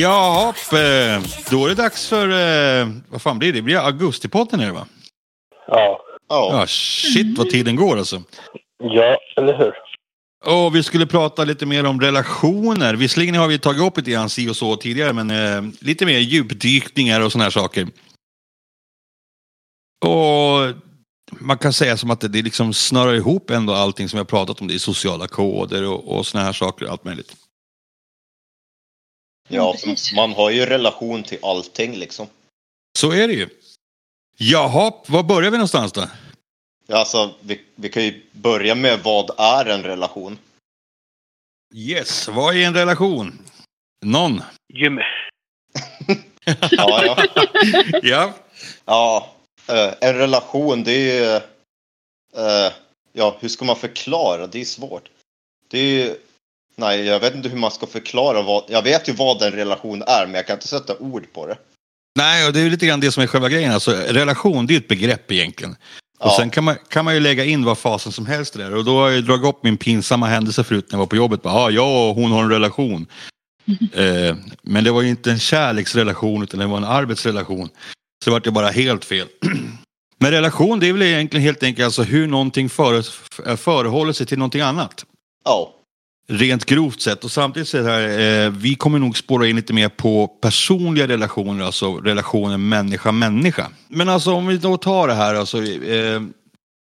Ja, eh, då är det dags för, eh, vad fan blir det? Det blir augustipodden är det va? Ja. Ja, Ja. shit vad tiden går alltså. Ja, eller hur? Och vi skulle prata lite mer om relationer. Visserligen har vi tagit upp lite grann si och så tidigare, men eh, lite mer djupdykningar och sådana här saker. Och man kan säga som att det, det liksom snurrar ihop ändå allting som vi har pratat om. Det är sociala koder och, och sådana här saker och allt möjligt. Ja, precis. man har ju relation till allting liksom. Så är det ju. Jaha, var börjar vi någonstans då? Ja, Alltså, vi, vi kan ju börja med vad är en relation? Yes, vad är en relation? Någon? Jimmy. Ja, ja. Ja. ja eh, en relation det är ju... eh, ja, hur ska man förklara? Det är svårt. Det är ju... Nej, jag vet inte hur man ska förklara vad... Jag vet ju vad en relation är, men jag kan inte sätta ord på det. Nej, och det är ju lite grann det som är själva grejen. Alltså, relation, det är ett begrepp egentligen. Och Ja. sen kan man, kan man ju lägga in vad fasen som helst där. Och då har jag dragit upp min pinsamma händelse förut när jag var på jobbet. Bara, ah, jag och hon har en relation. eh, men det var ju inte en kärleksrelation utan det var en arbetsrelation. Så det vart ju bara helt fel. men relation, det är väl egentligen helt enkelt alltså hur någonting före, förehåller sig till någonting annat. Ja. Rent grovt sett. Och samtidigt så här, eh, vi kommer nog spåra in lite mer på personliga relationer, alltså relationen människa-människa. Men alltså om vi då tar det här, alltså, eh,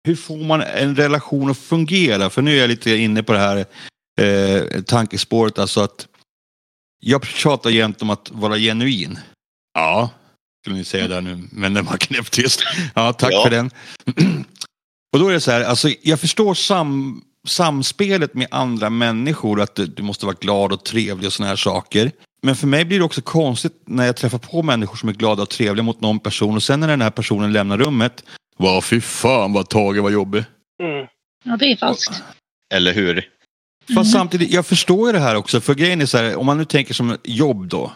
hur får man en relation att fungera? För nu är jag lite inne på det här eh, tankespåret, alltså att jag tjatar jämt om att vara genuin. Ja, skulle ni säga där nu, men den var knäpptyst. Ja, tack Ja. för den. Och då är det så här, alltså jag förstår sam, samspelet med andra människor, att du, du måste vara glad och trevlig och såna här saker. Men för mig blir det också konstigt när jag träffar på människor som är glada och trevliga mot någon person och sen när den här personen lämnar rummet, vad fy fan vad Tage var jobbig. Mm. Ja, det är falskt. Eller hur? Fast Mm. samtidigt, jag förstår ju det här också, för grejen är så här, om man nu tänker som jobb då.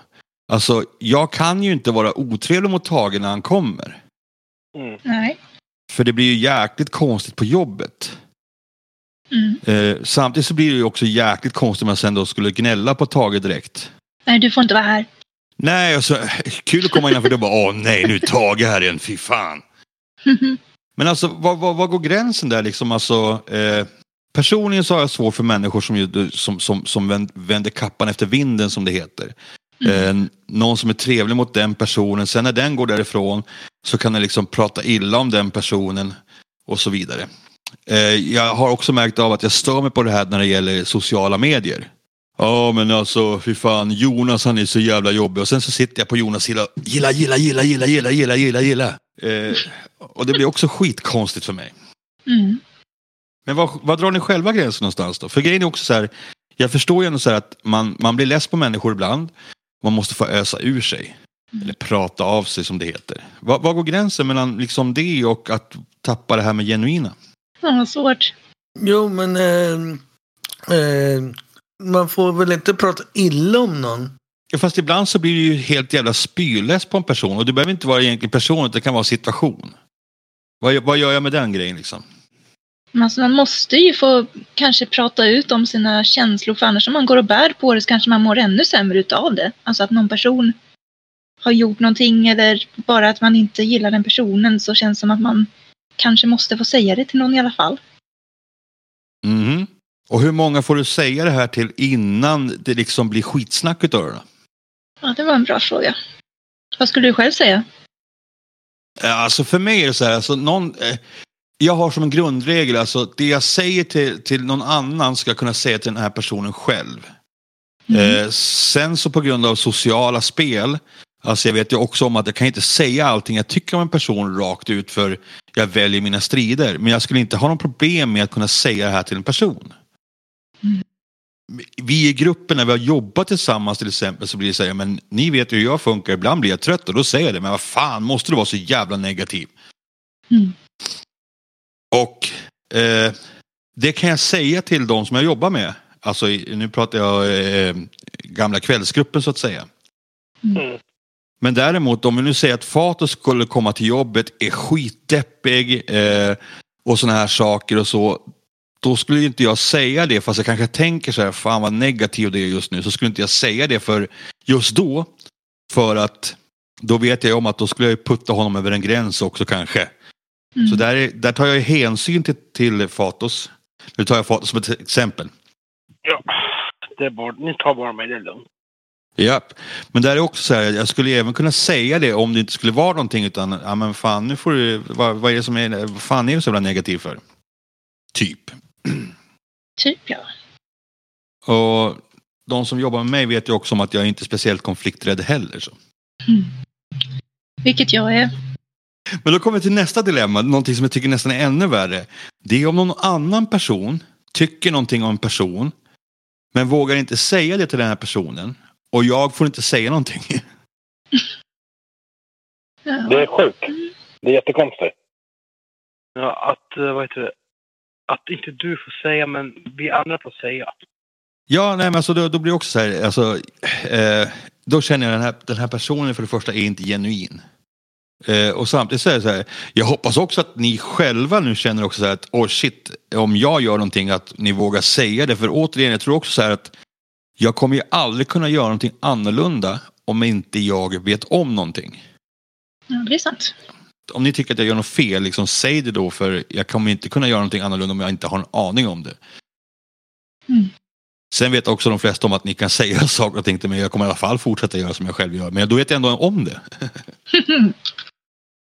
Alltså, jag kan ju inte vara otrevlig mot Tage när han kommer. Mm. Nej. För det blir ju jäkligt konstigt på jobbet. Mm. Eh, samtidigt så blir det ju också jäkligt konstigt om jag sen då skulle gnälla på Tage direkt. Nej, du får inte vara här. Nej, alltså, kul att komma innanför och bara åh nej, nu är Tage här igen, fy fan. Men alltså, vad, vad, vad går gränsen där liksom? Alltså, eh, personligen så har jag svårt för människor som, som, som, som vänd- vänder kappan efter vinden, som det heter. Eh, någon som är trevlig mot den personen, sen när den går därifrån så kan den liksom prata illa om den personen och så vidare. Eh, jag har också märkt av att jag stör mig på det här när det gäller sociala medier. Ja men alltså fy fan, Jonas han är så jävla jobbig och sen så sitter jag på Jonas sida gilla, gilla, gilla, gilla, gilla, gilla, gilla, gilla. Eh, och det blir också skitkonstigt för mig. Mm. Men vad, vad drar ni själva gränsen någonstans då? För grejen är också så här, jag förstår ju ändå så här att man, man blir less på människor ibland. Man måste få ösa ur sig. Eller prata av sig som det heter. Vad, vad går gränsen mellan liksom det och att tappa det här med genuina? Ja, vad svårt. Jo, men eh, eh, man får väl inte prata illa om någon? Ja, fast ibland så blir du ju helt jävla spyless på en person. Och det behöver inte vara egentligen person, det kan vara situation. Vad, vad gör jag med den grejen liksom? Alltså, man måste ju få kanske prata ut om sina känslor för annars om man går och bär på det så kanske man mår ännu sämre utav det. Alltså att någon person har gjort någonting eller bara att man inte gillar den personen så känns det som att man kanske måste få säga det till någon i alla fall. Mhm. Och hur många får du säga det här till innan det liksom blir skitsnack utav det? Ja, det var en bra fråga. Vad skulle du själv säga? Alltså för mig är det så här, alltså någon, eh, jag har som en grundregel, alltså det jag säger till, till någon annan ska jag kunna säga till den här personen själv. Mm. Eh, sen så på grund av sociala spel, alltså jag vet ju också om att jag kan inte säga allting jag tycker om en person rakt ut för jag väljer mina strider. Men jag skulle inte ha någon problem med att kunna säga det här till en person. Mm. Vi i gruppen när vi har jobbat tillsammans till exempel så blir det så här, men ni vet ju hur jag funkar, ibland blir jag trött och då säger jag det, men vad fan måste du vara så jävla negativ? Mm. Och eh, det kan jag säga till de som jag jobbar med. Alltså nu pratar jag eh, gamla kvällsgruppen så att säga. Mm. Men däremot om vi nu säger att Fato skulle komma till jobbet, är skitdeppig eh, och sådana här saker och så. Då skulle ju inte jag säga det fast jag kanske tänker så här, fan vad negativ det är just nu. Så skulle inte jag säga det för just då. För att då vet jag om att då skulle jag putta honom över en gräns också kanske. Mm. Så där, är- där tar jag hänsyn till, till Fatos. Nu tar jag Fatos som ett exempel. Ja, det är bara, ni tar bara mig, det lugnt. Ja, men där är också så här, jag skulle även kunna säga det om det inte skulle vara någonting utan, ja men fan nu får du, vad, vad är det som är, vad fan är du så jävla negativ för? Typ. Typ ja. Och de som jobbar med mig vet ju också om att jag inte är speciellt konflikträdd heller. Så. Vilket jag är. Men då kommer vi till nästa dilemma, någonting som jag tycker nästan är ännu värre. Det är om någon annan person tycker någonting om en person men vågar inte säga det till den här personen och jag får inte säga någonting. Det är sjukt. Det är jättekonstigt. Ja, att, eh, vad heter det? Att inte du får säga, men vi andra får säga. Ja, nej, men alltså, då, då blir det också så här, alltså, eh, då känner jag den här, den här personen för det första är inte genuin. Eh, och samtidigt så är det så här, jag hoppas också att ni själva nu känner också så här att, oh shit, om jag gör någonting att ni vågar säga det. För återigen, jag tror också så här att jag kommer ju aldrig kunna göra någonting annorlunda om inte jag vet om någonting. ja, det är sant. Om ni tycker att jag gör något fel, liksom, säg det då för jag kommer inte kunna göra någonting annorlunda om jag inte har en aning om det. Mm. Sen vet också de flesta om att ni kan säga saker och ting till mig. Jag kommer i alla fall fortsätta göra som jag själv gör. Men då vet jag ändå om det.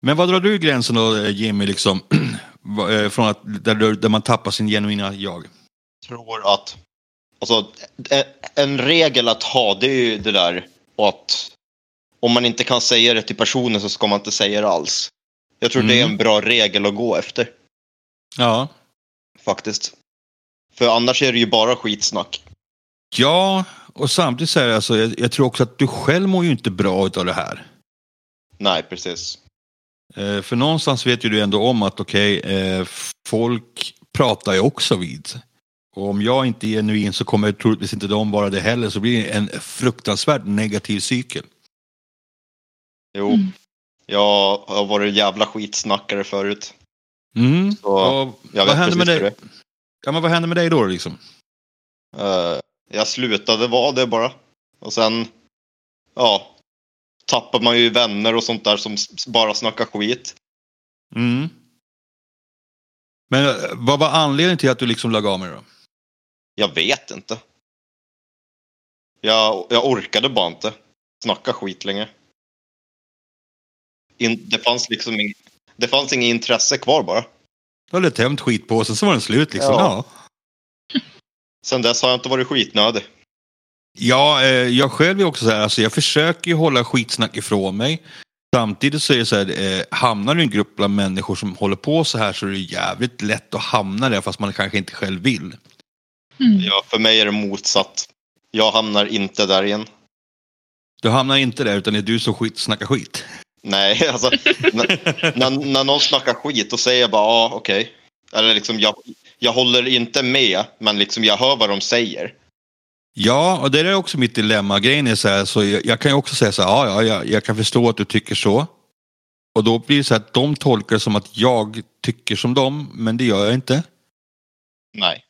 Men vad drar du gränsen då Jimmy, liksom, eh, från att, där, där man tappar sin genuina jag? tror att alltså, e- en regel att ha det är ju det där och att om man inte kan säga det till personen så ska man inte säga det alls. Jag tror det är Mm. en bra regel att gå efter Ja. faktiskt. För annars är det ju bara skitsnack. Ja, och samtidigt så är det alltså, jag, jag tror också att du själv mår ju inte bra av det här. Nej, precis. Eh, för någonstans vet ju du ändå om att okej, eh, folk pratar ju också vid. Och om jag inte är genuin så kommer troligtvis inte de vara det heller. Så blir det en fruktansvärt negativ cykel. Jo, Mm. jag har varit jävla skitsnackare förut. Mm. Så Och jag vad hände med dig? Ja, men vad hände med dig då liksom? Eh, jag slutade vara det bara. Och sen, ja, tappar man ju vänner och sånt där som bara snackar skit. Mm. Men eh, vad var anledningen till att du liksom lade av med det då? Jag vet inte. Jag, jag orkade bara inte snacka skit längre. In, det fanns liksom ing, det fanns inget intresse kvar bara. Du hade tömt skitpåsen så var den slut liksom. Ja. Ja. Sen dess har jag inte varit skitnödig. Ja, eh, jag själv är också så här, alltså jag försöker ju hålla skitsnack ifrån mig. Samtidigt så är det så här, eh, hamnar du i en grupp bland människor som håller på så här så är det jävligt lätt att hamna där fast man kanske inte själv vill. Mm. Ja, för mig är det motsatt. Jag hamnar inte där igen. Du hamnar inte där utan det är du som skit, snackar skit. Nej, alltså när, när, när någon snackar skit då säger jag bara ja, okej. Eller liksom jag, jag håller inte med, men liksom jag hör vad de säger. Ja, och det är också mitt dilemma. Grejen är så här, så jag, jag kan ju också säga så här, ja, ja, jag, jag kan förstå att du tycker så. Och då blir det så att de tolkar det som att jag tycker som dem, men det gör jag inte. Nej.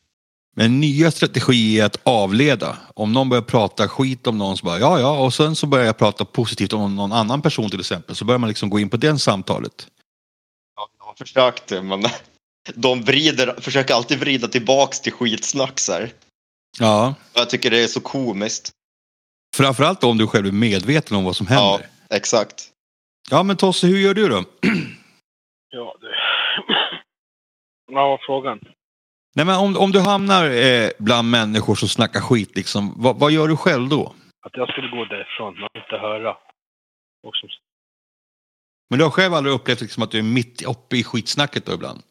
Men nya strategi är att avleda. Om någon börjar prata skit om någon så bara ja ja och sen så börjar jag prata positivt om någon annan person till exempel. Så börjar man liksom gå in på det samtalet. Ja, jag har försökt det, men de vrider, försöker alltid vrida tillbaks till skitsnack så här. Ja. Jag tycker det är så komiskt. Framförallt om du själv är medveten om vad som Ja, händer. exakt. Ja, men Tosse, hur gör du då? Ja, det... Vad var frågan? Nej, men om, om du hamnar eh, bland människor som snackar skit, liksom, vad, vad gör du själv då? Att jag skulle gå därifrån och inte höra. Och som... Men du har själv aldrig upplevt liksom, att du är mitt uppe i skitsnacket då ibland?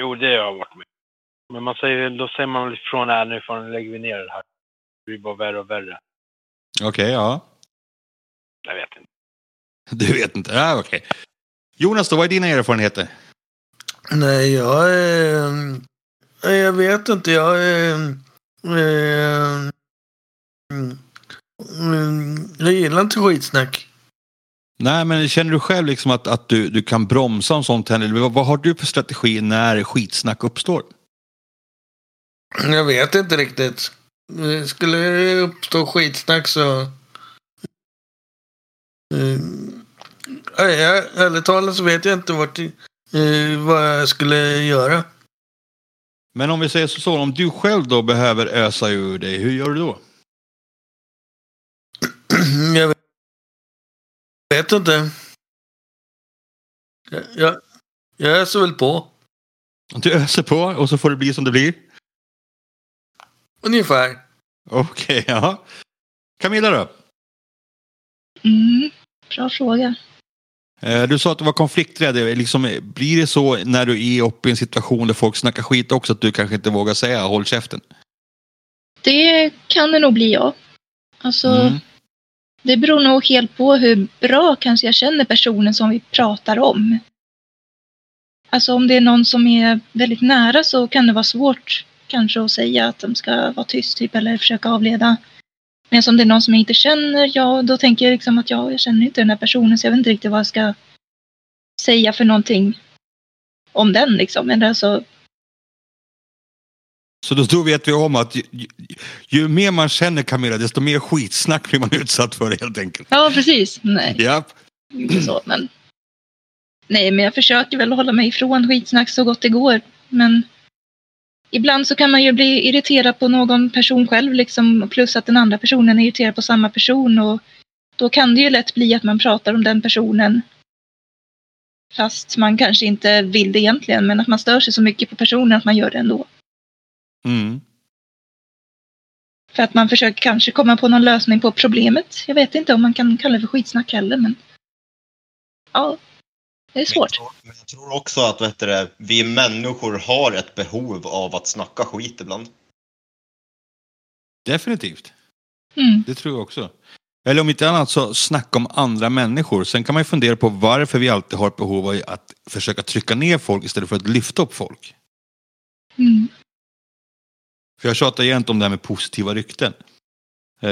Jo, det har jag varit med. Men man säger, då säger man ifrån här nu fan lägger vi ner det här. Det blir bara värre och värre. Okej, ja. Jag vet inte. Du vet inte? Ja, okej. Jonas, då, vad är dina erfarenheter? Nej, jag är... Jag vet inte. Jag eh, mm, Jag gillar inte skitsnack. Nej, men känner du själv liksom att, att du, du kan bromsa om sånt händer? Eller Vad, vad har du för strategi när skitsnack uppstår? Jag vet inte riktigt. Eh, Skulle det uppstå skitsnack så jag, ärligt talat så vet jag inte vart, uh, vad jag skulle göra. Men om vi säger så, om du själv då behöver ösa ur dig, hur gör du då? jag vet, inte. Jag, jag, jag öser väl på. Du öser på och så får det bli som det blir? Ungefär. Okej, okay, ja. Camilla då? Mm, bra fråga. Eh, du sa att du var konflikträdd. Liksom, blir det så när du är uppe i en situation där folk snackar skit också att du kanske inte vågar säga håll käften? Det kan det nog bli, ja. Alltså, mm. det beror nog helt på hur bra kanske jag känner personen som vi pratar om. Alltså om det är någon som är väldigt nära så kan det vara svårt kanske att säga att de ska vara tyst typ eller försöka avleda. Men om det är någon som jag inte känner, ja då tänker jag liksom att ja, jag känner inte den här personen så jag vet inte riktigt vad jag ska säga för någonting om den liksom. Men alltså... Så då, vet vi om att ju, ju, ju, mer man känner Camilla desto mer skitsnack blir man utsatt för helt enkelt. Ja, precis. Nej. Ja. Inte så, men. Nej, men jag försöker väl hålla mig ifrån skitsnack så gott det går. Men ibland så kan man ju bli irriterad på någon person själv liksom, plus att den andra personen är irriterad på samma person och då kan det ju lätt bli att man pratar om den personen fast man kanske inte vill det egentligen men att man stör sig så mycket på personen att man gör det ändå. Mm. För att man försöker kanske komma på någon lösning på problemet. Jag vet inte om man kan kalla det för skitsnack heller men ja, det är svårt. Men jag, tror, men jag tror också att vet du, vi människor har ett behov av att snacka skit ibland. Definitivt. Mm. Det tror jag också. Eller om inte annat så snacka om andra människor. Sen kan man ju fundera på varför vi alltid har ett behov av att försöka trycka ner folk istället för att lyfta upp folk. Mm. För jag tjatar jämt om det här med positiva rykten. Eh,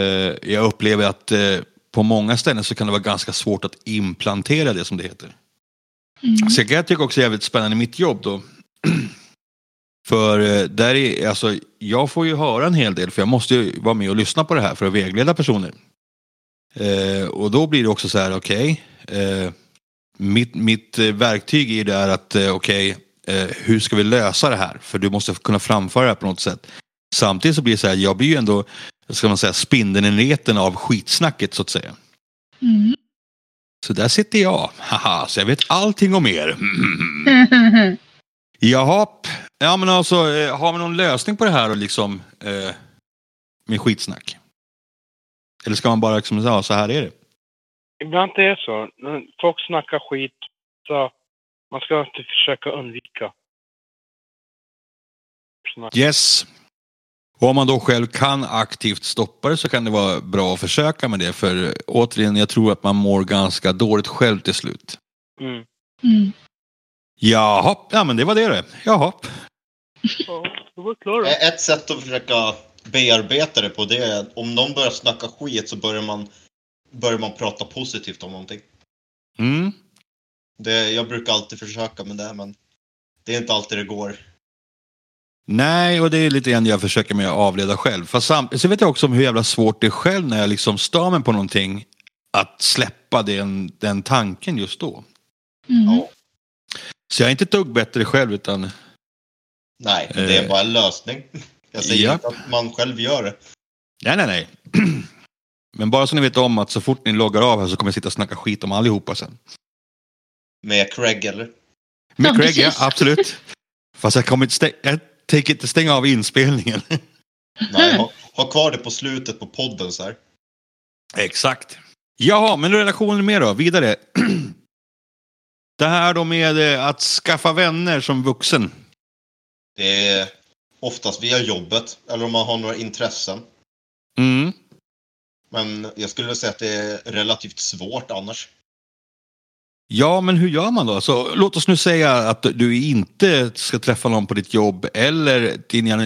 jag upplever att eh, på många ställen så kan det vara ganska svårt att implantera det som det heter. Mm. Sen kan jag tycka också jävligt spännande i mitt jobb då. För eh, där är, alltså, jag får ju höra en hel del för jag måste ju vara med och lyssna på det här för att vägleda personer. Eh, och då blir det också så här, okej. Okay, eh, mitt, mitt eh, verktyg är där att, eh, okej, okay, eh, hur ska vi lösa det här? För du måste kunna framföra det här på något sätt. Samtidigt så blir det så här, jag blir ju ändå, ska man säga, spindeln i näten av skitsnacket så att säga. Mm. Så där sitter jag. Haha, så jag vet allting om er. Jaha. Ja men alltså, eh, har vi någon lösning på det här och liksom eh, med skitsnack? Eller ska man bara liksom säga, ja, så här är det? Ibland är det så. När folk snackar skit, så man ska inte försöka undvika. Snack. Yes. Och om man då själv kan aktivt stoppa det så kan det vara bra att försöka med det. För återigen, jag tror att man mår ganska dåligt själv till slut. Mm. Mm. Jaha, ja men det var det det. Jaha. Ja, det var klart. Ett sätt att försöka bearbeta det på det är om någon börjar snacka skit så börjar man, börjar man prata positivt om någonting. Mm. Det, jag brukar alltid försöka med det men det är inte alltid det går. Nej, och det är lite grann jag försöker med att avleda själv. Fast samtidigt så vet jag också om hur jävla svårt det är själv när jag liksom stör mig på någonting. Att släppa den, den tanken just då. Mm. Ja. Så jag är inte ett dugg bättre själv utan... Nej, det är Eh. bara en lösning. Jag säger Japp. inte att man själv gör det. Nej, nej, nej. Men bara så ni vet om att så fort ni loggar av här så kommer jag sitta och snacka skit om allihopa sen. Med Craig eller? Med Ja, Craig, ja, precis. absolut. Fast jag kommer inte jag tänker inte stänga av inspelningen. Nej, ha, ha kvar det på slutet på podden så här. Exakt. Jaha, men relationen med då, vidare. Det här då med eh, att skaffa vänner som vuxen. Det är oftast via jobbet eller om man har några intressen. Mm. Men jag skulle säga att det är relativt svårt annars. Ja, men hur gör man då? Så, låt oss nu säga att du inte ska träffa någon på ditt jobb eller dina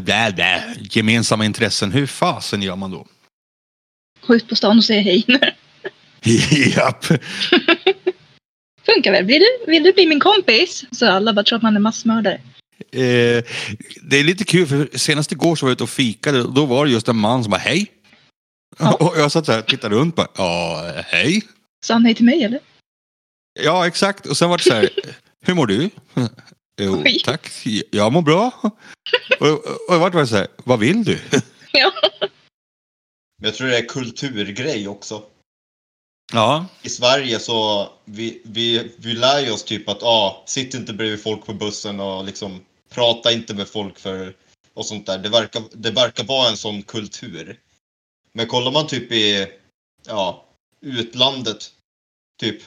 blä, gemensamma intressen. Hur fasen gör man då? Gå ut på stan och säga hej. Japp. Funkar väl? Vill du, vill du bli min kompis? Så alla bara tror att man är massmördare. Eh, det är lite kul för senast igår så var jag ute och fikade och då var det just en man som bara hej. Ja. Och jag satt så här och tittade runt bara, ja, hej. Sa han hej till mig eller? Ja, exakt. Och sen var det så här, hur mår du? Jo, Oj. tack. Jag mår bra. Och, och jag var så här, vad vill du? Ja. Men jag tror det är kulturgrej också. Ja, I Sverige så vi, vi, vi lär ju oss typ att ah, sitt inte bredvid folk på bussen och liksom prata inte med folk för och sånt där. Det verkar, det verkar vara en sån kultur. Men kollar man typ i ja, utlandet, typ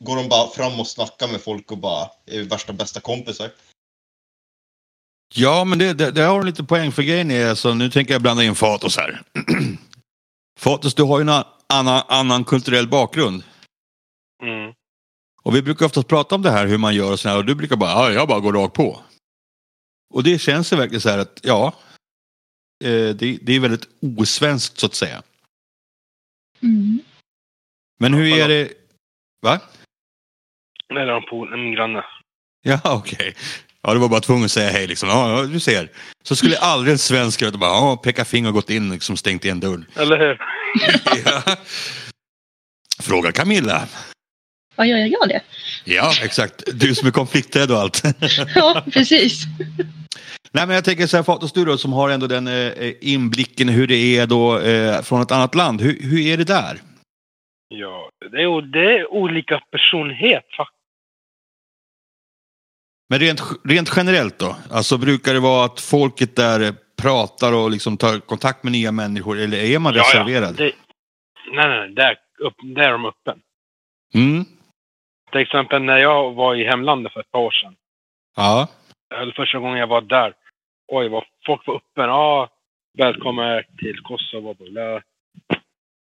går de bara fram och snackar med folk och bara är värsta bästa kompisar. ja men det, det, det har du lite poäng för grejen är, alltså, nu tänker jag blanda in Fatos här. Fatos, du har ju en annan, annan kulturell bakgrund. Mm. Och vi brukar oftast prata om det här hur man gör och så här, och du brukar bara, ja, jag bara går rakt på. Och det känns ju verkligen så här att, ja, eh, det, det är väldigt osvenskt så att säga. Mm. Men hur är det, va? Det är min granne. Ja, okej. Ja, det var bara tvungen att säga hej liksom. Ja, ja, du ser. Så skulle aldrig en svensk bara ja, peka finger och gått in liksom stängt igen dörren. Eller hur? Ja. Fråga Camilla. Vad gör jag det? Ja, exakt. Du som är konflikträdd och allt. Ja, precis. Nej, men jag tänker så här, Fatos, du då som har ändå den eh, inblicken hur det är då eh, från ett annat land. Hur, hur är det där? Ja, det är, det är olika personlighet faktiskt. Men rent, rent generellt då? Alltså brukar det vara att folket där pratar och liksom tar kontakt med nya människor eller är man reserverad? Det, nej, nej, där, upp, där är de öppen. Mm. Till exempel när jag var i hemlandet för ett par år sedan. Ja. Eller första gången jag var där. Oj, vad folk var öppen. Ja, välkommen till Kosovo. bla.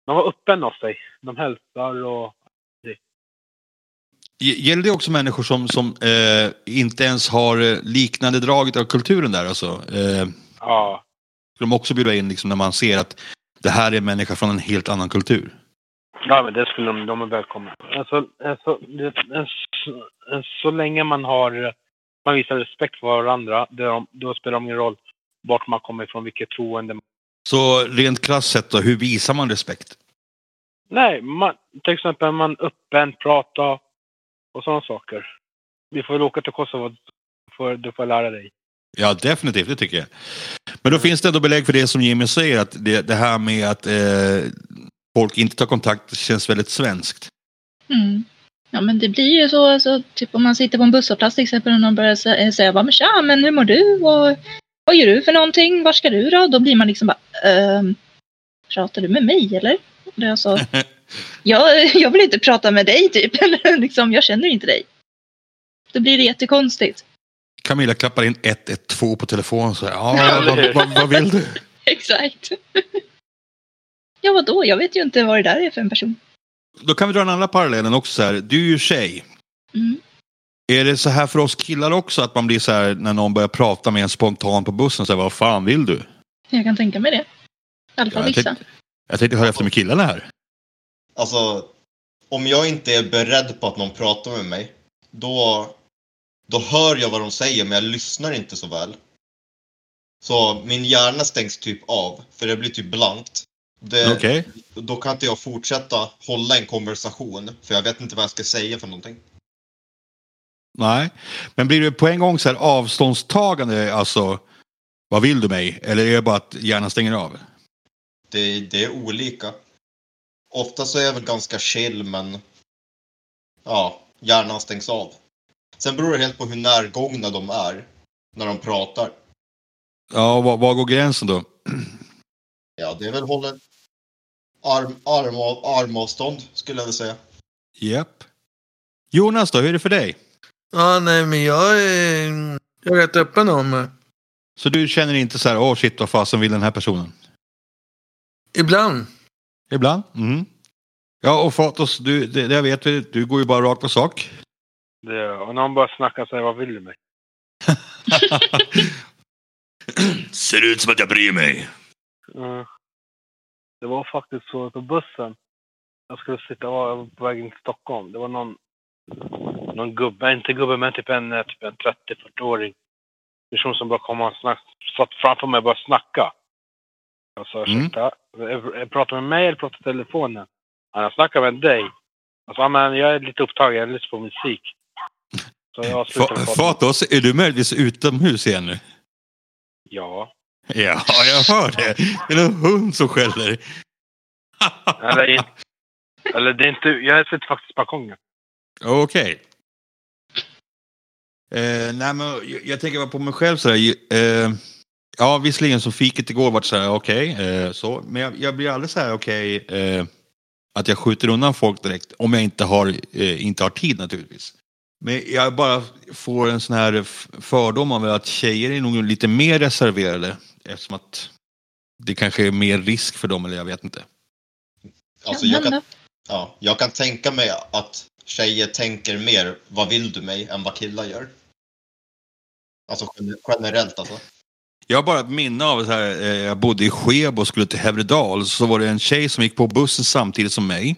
De var öppen av sig. De hälsar och... Gäller det också människor som, som eh, inte ens har eh, liknande drag av kulturen där? Alltså? Eh, Ja, ska de också bjuda in liksom, när man ser att det här är en människa från en helt annan kultur? ja men det skulle de... De är välkomna. Alltså, alltså det, så- så länge man har... Man visar respekt för varandra, då, då spelar det ingen roll vart man kommer ifrån, vilket troende Så rent krasst sett då, hur visar man respekt? Nej, man, till exempel man öppen, prata och sådana saker. Vi får väl åka till Kosovo, för du får lära dig. Ja, definitivt, det tycker jag. Men då finns det ändå belägg för det som Jimmy säger, att det, det här med att eh, folk inte tar kontakt känns väldigt svenskt. Mm. Ja, men det blir ju så, alltså, typ om man sitter på en busshållplats till exempel och någon börjar sä- säga bara, men tja, men hur mår du? Och, vad gör du för någonting? Var ska du då? Då blir man liksom bara, ehm, pratar du med mig eller? Det är alltså, jag, jag vill inte prata med dig typ, eller liksom, jag känner inte dig. Då blir det jättekonstigt. Camilla klappar in 112 på telefonen och säger ja, vad, vad, vad vill du? Exakt. ja, vadå? Jag vet ju inte vad det där är för en person. Då kan vi dra den andra parallellen också. Så här. Du är ju tjej. Mm. Är det så här för oss killar också att man blir så här när någon börjar prata med en spontant på bussen? Så här, vad fan vill du? Jag kan tänka mig det. I alla fall Ja, jag, vissa. tänkte, jag tänkte höra efter med killarna här. Alltså, om jag inte är beredd på att någon pratar med mig, då, då hör jag vad de säger men jag lyssnar inte så väl. Så min hjärna stängs typ av, för det blir typ blankt. Det, Okej. Då kan inte jag fortsätta hålla en konversation, för jag vet inte vad jag ska säga för någonting. Nej. Men blir det på en gång så här avståndstagande, alltså vad vill du mig? Eller är det bara att hjärnan stänger av? Det, det är olika. Ofta så är jag väl ganska chill, men ja, hjärnan stängs av. Sen beror det helt på hur närgångna de är när de pratar. Ja, var, var går gränsen då? Ja, det är väl hålla arm, arm, armavstånd skulle jag vilja säga. Japp. Jonas då, hur är det för dig? Ja, nej, men jag är, jag är rätt öppen om det. Så du känner inte så här, åh shit vad fasen vill den här personen? Ibland. Ibland? Mm. Ja, och Fatos, du, det, det vet vi, du går ju bara rakt på sak. Det, och någon bara snackar och säger vad vill du mig? Ser ut som att jag bryr mig. Mm. Det var faktiskt så på bussen. Jag skulle sitta, jag var på väg in till Stockholm. Det var någon, någon gubbe, inte gubbe men typ en, typ en 30-40-åring person som bara kom och snack, satt framför mig och började snacka. Jag sa Mm. ursäkta, Jag- jag Pratar med mig eller pratar i telefonen? Han snackar med dig. Alltså, men jag är lite upptagen, jag lyssnar på musik. Så jag. Fatos, är du möjligtvis utomhus igen nu? Ja. Ja, jag hör det. Det är en hund som skäller. Eller, eller det är inte... Jag sitter faktiskt på balkongen. Okej. Eh, nej, men jag, jag tänker bara på mig själv sådär. Eh, ja, visserligen så fiket igår vart såhär okej, eh, så. Men jag, jag blir aldrig såhär okej eh, att jag skjuter undan folk direkt. Om jag inte har, eh, inte har tid naturligtvis. Men jag bara får en sån här fördom av att tjejer är nog lite mer reserverade. Eftersom att det kanske är mer risk för dem, eller jag vet inte. Alltså, jag, kan, ja, jag kan tänka mig att tjejer tänker mer vad vill du mig än vad killar gör. Alltså generellt alltså. Jag har bara ett minne av att eh, jag bodde i Skebo och skulle till Hävredal. Så var det en tjej som gick på bussen samtidigt som mig.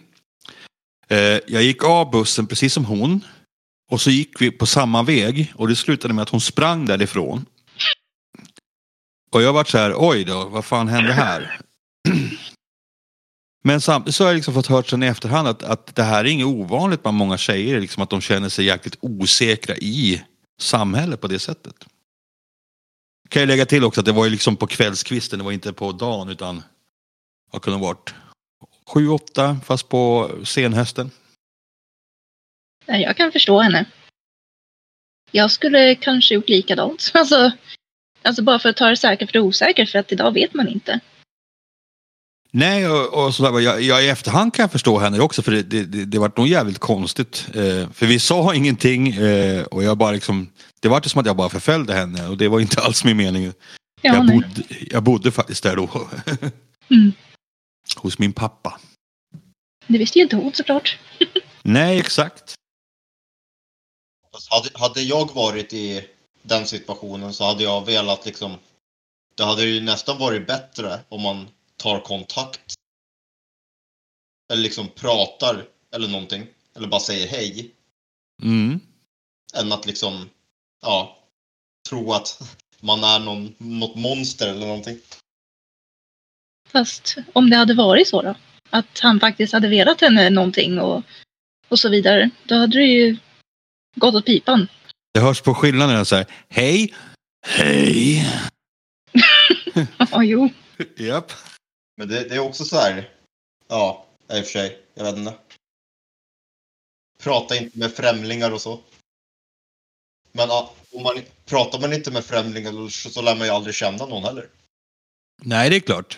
Eh, jag gick av bussen precis som hon. Och så gick vi på samma väg och det slutade med att hon sprang därifrån. Och jag vart så här, oj då, vad fan hände här? Men samtidigt så har jag liksom fått hört sen i efterhand att, att det här är inget ovanligt bland många tjejer. Liksom att de känner sig jäkligt osäkra i samhället på det sättet. Kan jag lägga till också att det var ju liksom på kvällskvisten, det var inte på dagen utan vad kunde det ha varit? Sju, åtta fast på senhösten. Jag kan förstå henne. Jag skulle kanske gjort likadant. Alltså, alltså bara för att ta det säkra för det osäkra, för att idag vet man inte. Nej, och, och sådär, jag, jag i efterhand kan jag förstå henne också för det, det, det, det var nog jävligt konstigt. Eh, för vi sa ingenting eh, och jag bara liksom, det var som att jag bara förföljde henne och det var inte alls min mening. Ja, jag, nej. bodde, jag bodde faktiskt där då. Mm. Hos min pappa. Det visste ju inte hon såklart. Nej, exakt. Hade, hade jag varit i den situationen så hade jag velat liksom... Det hade ju nästan varit bättre om man tar kontakt. Eller liksom pratar eller någonting. Eller bara säger hej. Mm. Än att liksom, ja, tro att man är någon, något monster eller någonting. Fast om det hade varit så då? Att han faktiskt hade velat henne någonting och, och så vidare. Då hade det ju gått åt pipan. Det hörs på skillnaden så här, hej, hej. Ja, jo. Japp. Men det, det är också så här, ja, i och för sig, jag vet inte. Prata inte med främlingar och så. Men ja, om man, pratar man inte med främlingar så, så lär man ju aldrig känna någon heller. Nej, det är klart.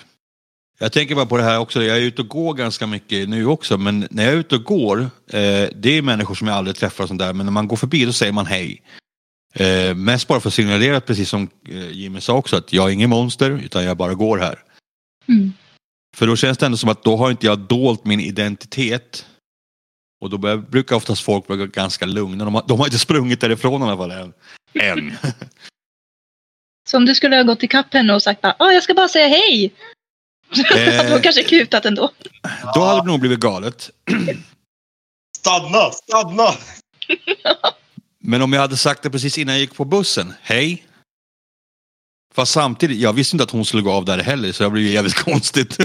Jag tänker bara på det här också, jag är ute och går ganska mycket nu också, men när jag är ute och går, eh, det är människor som jag aldrig träffar och sånt där, men när man går förbi då säger man hej. Eh, mest bara för att signalera, precis som eh, Jimmy sa också, att jag är ingen monster, utan jag bara går här. Mm. För då känns det ändå som att då har inte jag dolt min identitet. Och då börjar, brukar oftast folk vara ganska lugna. De har, de har inte sprungit därifrån i alla fall än. än. Så om du skulle ha gått ikapp henne och sagt bara, ah, jag ska bara säga hej. Eh. Då kanske kutat ändå. Då hade det nog blivit galet. Stanna! Stanna! Men om jag hade sagt det precis innan jag gick på bussen, hej. Fast samtidigt, jag visste inte att hon skulle gå av där heller så det blev ju jävligt konstigt.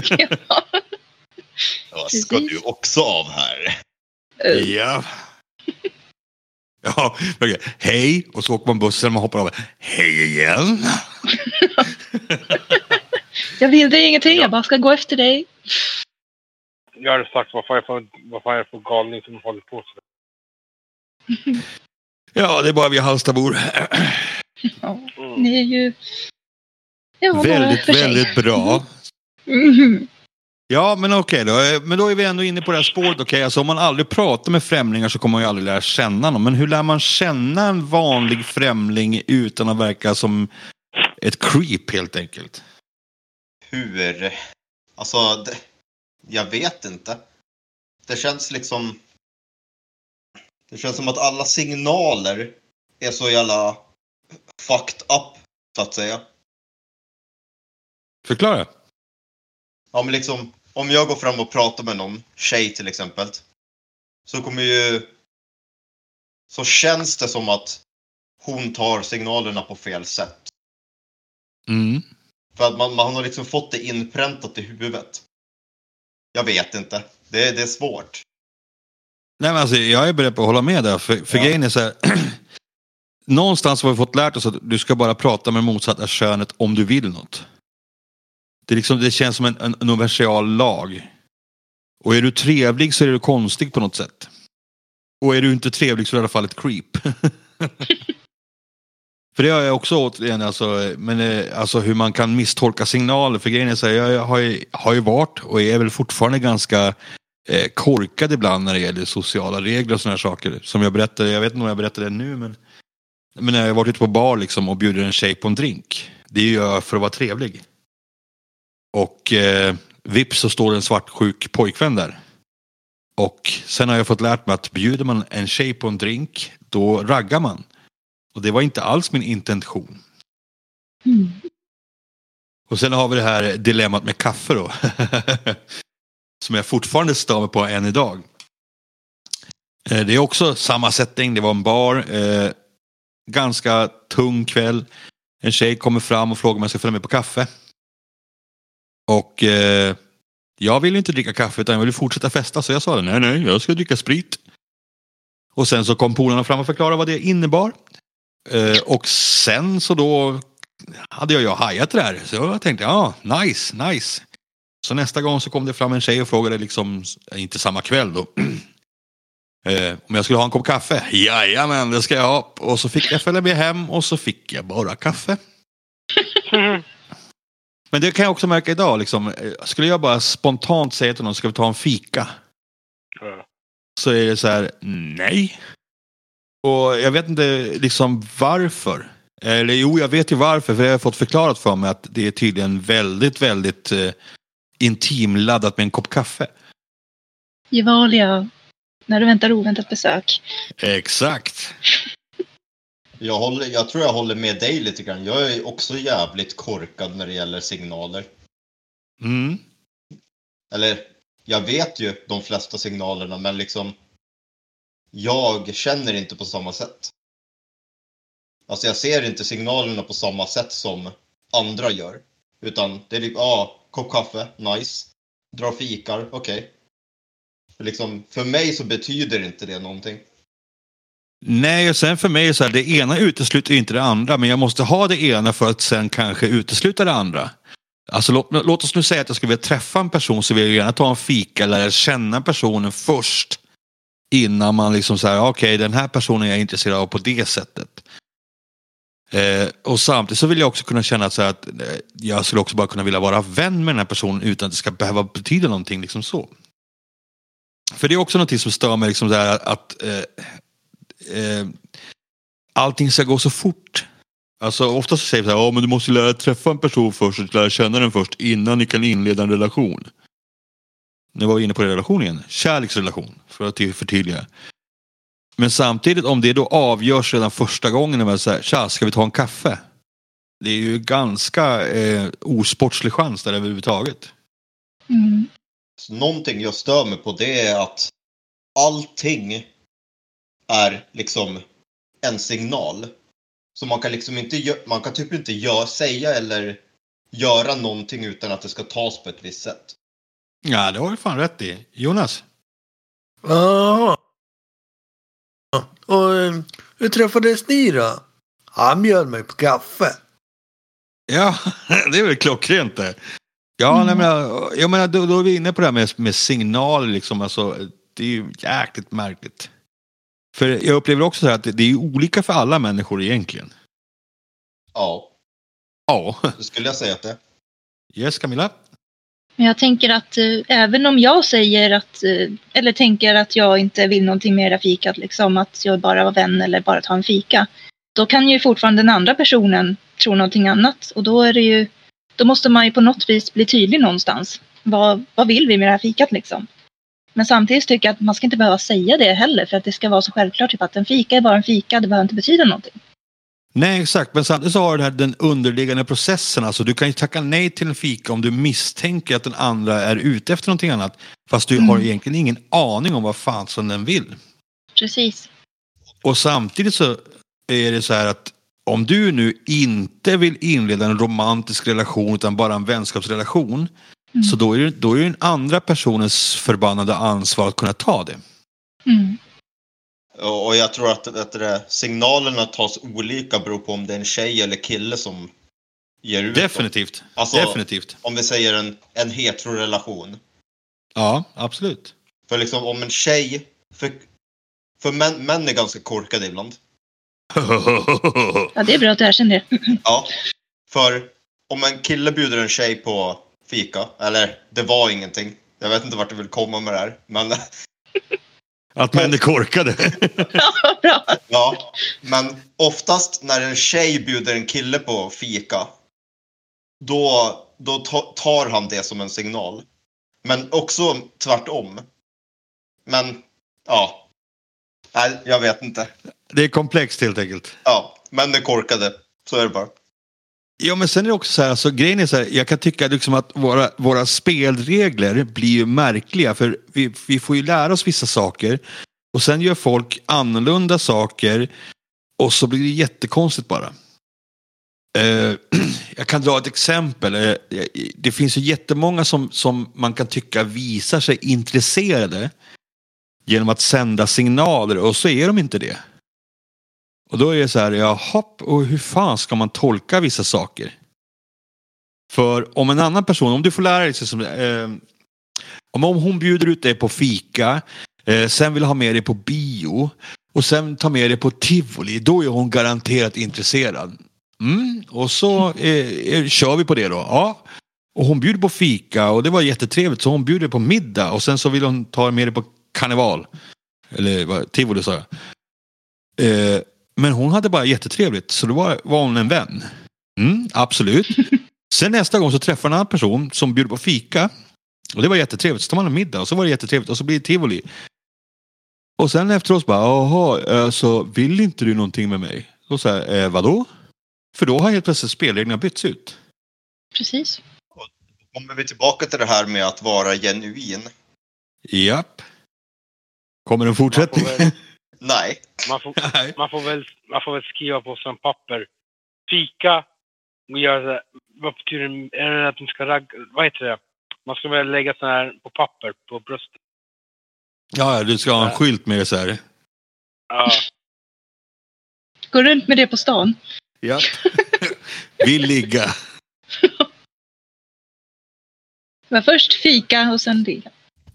Ja, ska du också av här? Eh, ja. Ja, okej. hej och så åker man bussen och man hoppar av. Hej igen. Jag vill dig ingenting, jag bara ska gå efter dig. Jag hade sagt vad fan är det för, vad fan är för galning som håller på så. Ja, det är bara vi Hallstabor. Ja, Mm. ni är ju... Väldigt, väldigt bra. Mhm. Ja, men okej då. Eh, Men då är vi ändå inne på det här spåret. Okej, alltså om man aldrig pratar med främlingar så kommer man ju aldrig lära känna någon. Men hur lär man känna en vanlig främling utan att verka som ett creep helt enkelt? Hur? Alltså, det, jag vet inte. Det känns liksom... Det känns som att alla signaler är så jävla fucked up, så att säga. Förklara. Ja, men liksom, om jag går fram och pratar med någon tjej till exempel. Så kommer ju... Så känns det som att hon tar signalerna på fel sätt. Mm. För att man, man har liksom fått det inpräntat i huvudet. Jag vet inte. Det, det är svårt. Nej, men alltså, jag är beredd på att hålla med där. För, för Ja. grejen är så här. någonstans har vi fått lärt oss att du ska bara prata med motsatta könet om du vill något. Det, liksom, det känns som en, en universal lag. Och är du trevlig så är du konstig på något sätt. Och är du inte trevlig så är du i alla fall ett creep. För det har jag också återigen, alltså, men, eh, alltså hur man kan misstolka signaler. För grejen är så här, jag har ju, har ju varit och är väl fortfarande ganska eh, korkad ibland när det gäller sociala regler och sådana saker. Som jag berättade, jag vet inte om jag berättade det nu men, men när jag har varit ute på bar liksom och bjuder en tjej på en drink. Det gör jag för att vara trevlig. Och eh, vips så står en svartsjuk pojkvän där. Och sen har jag fått lärt mig att bjuder man en tjej på en drink, då raggar man. Och det var inte alls min intention. Mm. Och sen har vi det här dilemmat med kaffe då. Som jag fortfarande stör mig på än idag. Eh, Det är också samma setting, det var en bar. Eh, ganska tung kväll. En tjej kommer fram och frågar om jag ska följa med på kaffe. Och eh, jag ville inte dricka kaffe utan jag ville fortsätta festa så jag sa nej nej, jag ska dricka sprit. Och sen så kom polarna fram och förklarade vad det innebar. Eh, och sen så då hade jag ju hajat det där. Så jag tänkte, ja, nice, nice. Så nästa gång så kom det fram en tjej och frågade, liksom, inte samma kväll då, eh, om jag skulle ha en kopp kaffe. Jajamän, det ska jag ha. Och så fick jag följa med hem och så fick jag bara kaffe. Men det kan jag också märka idag, liksom, eh, skulle jag bara spontant säga till någon, ska vi ta en fika? Ja. Så är det så här, nej. Och jag vet inte liksom varför. Eller jo, jag vet ju varför, för jag har fått förklarat för mig att det är tydligen väldigt, väldigt eh, intimladdat med en kopp kaffe. Gevalia, när du väntar oväntat besök. Exakt. Jag, håller, jag tror jag håller med dig lite grann. Jag är också jävligt korkad när det gäller signaler. Mm. Eller, jag vet ju de flesta signalerna, men liksom jag känner inte på samma sätt. Alltså jag ser inte signalerna på samma sätt som andra gör. Utan det är liksom, ja, ah, kopp kaffe, nice. Dra fikar, okej. För Liksom, för mig så betyder inte det någonting. Nej, och sen för mig är det så här, det ena utesluter inte det andra, men jag måste ha det ena för att sen kanske utesluta det andra. Alltså låt, låt oss nu säga att jag skulle vilja träffa en person så vill jag gärna ta en fika eller känna personen först. Innan man liksom säger, okej den här personen är jag intresserad av på det sättet. Eh, och samtidigt så vill jag också kunna känna så här att eh, jag skulle också bara kunna vilja vara vän med den här personen utan att det ska behöva betyda någonting liksom så. För det är också någonting som stör mig liksom så här att eh, eh, allting ska gå så fort. Alltså ofta så säger vi så här, ja men du måste lära träffa en person först och lära känna den först innan ni kan inleda en relation. Nu var vi inne på relation igen. Kärleksrelation, för att ty- förtydliga. Men samtidigt om det då avgörs redan första gången när man säger tja, ska vi ta en kaffe? Det är ju ganska eh, osportslig chans där överhuvudtaget. Mm. Så någonting jag stör mig på det är att allting är liksom en signal. Så man kan liksom inte, man kan typ inte gö- säga eller göra någonting utan att det ska tas på ett visst sätt. Ja, det har du fan rätt i. Jonas? Jaha. Och eh, hur träffades ni då? Han bjöd mig på kaffe. Ja, det är väl klockrent det. Ja, Mm. nej, men, jag menar, då, då är vi inne på det här med, med signaler. Liksom, alltså, det är ju jäkligt märkligt. För jag upplever också så här att det, är olika för alla människor egentligen. Ja, Ja, det skulle jag säga att det är. yes Camilla? Men jag tänker att eh, även om jag säger att, eh, eller tänker att jag inte vill någonting mer fikat, liksom att jag bara var vän eller bara ta en fika. Då kan ju fortfarande den andra personen tro någonting annat och då är det ju, då måste man ju på något vis bli tydlig någonstans. Vad, vad vill vi med det här fikat liksom? Men samtidigt tycker jag att man ska inte behöva säga det heller för att det ska vara så självklart typ att en fika är bara en fika, det behöver inte betyda någonting. Nej, exakt. Men samtidigt så har du den, här, den underliggande processen. Alltså, du kan ju tacka nej till en fika om du misstänker att den andra är ute efter någonting annat. Fast du Mm. har egentligen ingen aning om vad fan som den vill. Precis. Och samtidigt så är det så här att om du nu inte vill inleda en romantisk relation utan bara en vänskapsrelation. Mm. Så då är, det, då är det den andra personens förbannade ansvar att kunna ta det. Mm. Och jag tror att, att det där, signalerna tas olika beror på om det är en tjej eller kille som ger ut dem. Definitivt. Alltså- Definitivt. Om vi säger en, en heterorelation. Ja, absolut. För liksom om en tjej, för, för män, män är ganska korkade ibland. Ja, det är bra att du erkänner det. Ja. För om en kille bjuder en tjej på fika, eller det var ingenting. Jag vet inte vart du vill komma med det här. Men Att män är korkade. Ja. Men oftast när en tjej bjuder en kille på fika. Då, då ta- tar han det som en signal. Men också tvärtom. Men ja. Nej, jag vet inte. Det är komplext helt enkelt. Ja, män är korkade. Så är det bara. Ja men sen är det också så här, alltså, grejen är så här, jag kan tycka liksom att våra, våra spelregler blir ju märkliga för vi, vi får ju lära oss vissa saker och sen gör folk annorlunda saker och så blir det jättekonstigt bara. Eh, jag kan dra ett exempel. Eh, det finns ju jättemånga som, som man kan tycka visar sig intresserade genom att sända signaler och så är de inte det. Och då är det så här, jaha, och hur fan ska man tolka vissa saker? För om en annan person, om du får lära dig, som, eh, om, om hon bjuder ut dig på fika, eh, sen vill ha med dig på bio och sen tar med dig på tivoli, då är hon garanterat intresserad. Mm, och så eh, eh, kör vi på det då. Ja. Och hon bjuder på fika och det var jättetrevligt så hon bjuder på middag och sen så vill hon ta med dig på karneval. Eller vad, tivoli sa jag. Eh, men hon hade bara jättetrevligt så då var, var hon en vän. Mm, absolut. Sen nästa gång så träffar en annan person som bjuder på fika. Och det var jättetrevligt. Så tar man en middag och så var det jättetrevligt och så blir det tivoli. Och sen efteråt bara, jaha, så vill inte du någonting med mig? Då säger jag, eh, vadå? För då har helt plötsligt spelreglerna bytts ut. Precis. Kommer vi tillbaka till det här med att vara genuin? Japp. Kommer en Man får fortsättning? väl, Nej. man får, Nej. man får, väl, man får väl skriva på som papper. Fika. Och göra så här, vad betyder det? Är det att man ska ragga? Vad heter det? Man ska väl lägga så här på papper på bröstet. Ja, du ska ha en skylt med det så här. Ja. Gå runt med det på stan. Japp. Vill ligga. Var först fika och sen det.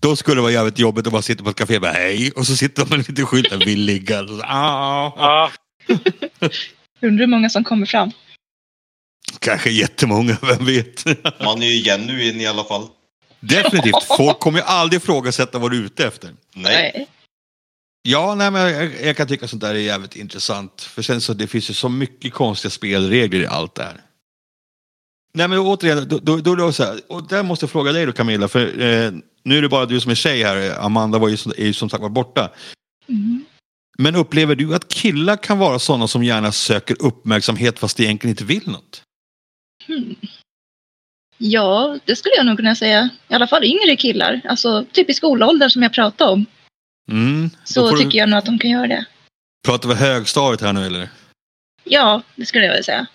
Då skulle det vara jävligt jobbigt att bara sitta på ett café och bara hej. Och så sitter man med lite skylt där, vill ligga. Och så, ah. ja. Undrar hur många som kommer fram. Kanske jättemånga, vem vet? Man är ju genuin i alla fall. Definitivt. Folk kommer ju aldrig ifrågasätta vad du är ute efter. Nej. Ja, nej, men jag, jag kan tycka sånt där är jävligt intressant. För sen så det finns ju så mycket konstiga spelregler i allt det här. Nej men återigen, då, då, då, då så här, och där måste jag fråga dig då Camilla, för eh, nu är det bara du som är tjej här, Amanda var ju, som- är ju som sagt var borta. Mm. Men upplever du att killar kan vara sådana som gärna söker uppmärksamhet fast de egentligen inte vill något? Hmm. Ja, det skulle jag nog kunna säga. I alla fall yngre killar. Alltså typ i skolåldern som jag pratade om. Mm, Så tycker du, jag nog att de kan göra det. Pratar vi högstadiet här nu eller? Ja, det skulle jag vilja säga.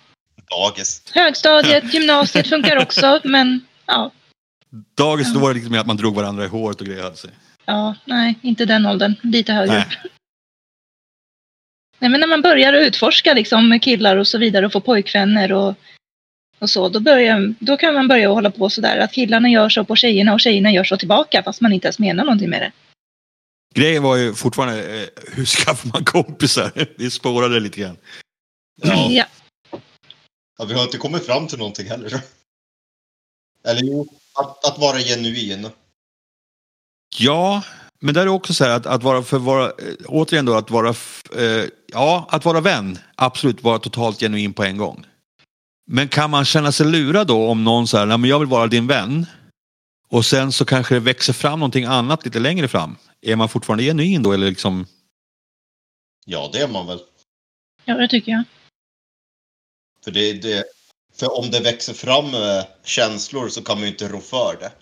Dagis. Högstadiet, gymnasiet funkar också, men ja. Dagis, då var det liksom mer att man drog varandra i håret och grejer. hade sig. Ja, nej, inte den åldern. Lite högre Nej. upp. Nej, men när man börjar utforska liksom med killar och så vidare och få pojkvänner och, och så, då, börjar, då kan man börja hålla på sådär att killarna gör så på tjejerna och tjejerna gör så tillbaka fast man inte ens menar någonting med det. Grejen var ju fortfarande, eh, hur skaffar man kompisar? Vi spårade lite grann. Ja. Ja. Ja, vi har inte kommit fram till någonting heller. Eller jo, att, att vara genuin. Ja, men där är också så här att, att vara, för vara, eh, återigen då att vara, eh, ja, att vara vän, absolut vara totalt genuin på en gång. Men kan man känna sig lurad då om någon säger, nej men jag vill vara din vän. Och sen så kanske det växer fram någonting annat lite längre fram. Är man fortfarande genuin då eller liksom? Ja, det är man väl. ja, det tycker jag. För, det, det, för om det växer fram eh, känslor så kan man ju inte rå för det.